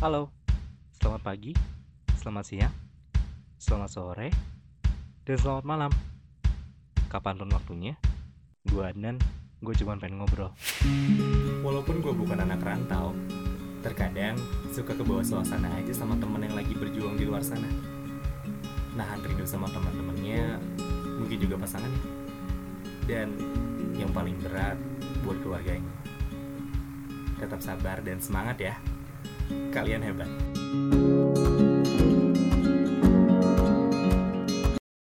Halo, selamat pagi, selamat siang, selamat sore, dan selamat malam. Kapan pun waktunya, gue Adnan, gue cuma pengen ngobrol. Walaupun gue bukan anak rantau, terkadang suka ke bawah suasana aja sama temen yang lagi berjuang di luar sana. Nahan rindu sama teman-temannya, mungkin juga pasangannya. Dan yang paling berat buat keluarganya. Tetap sabar dan semangat ya. Kalian hebat.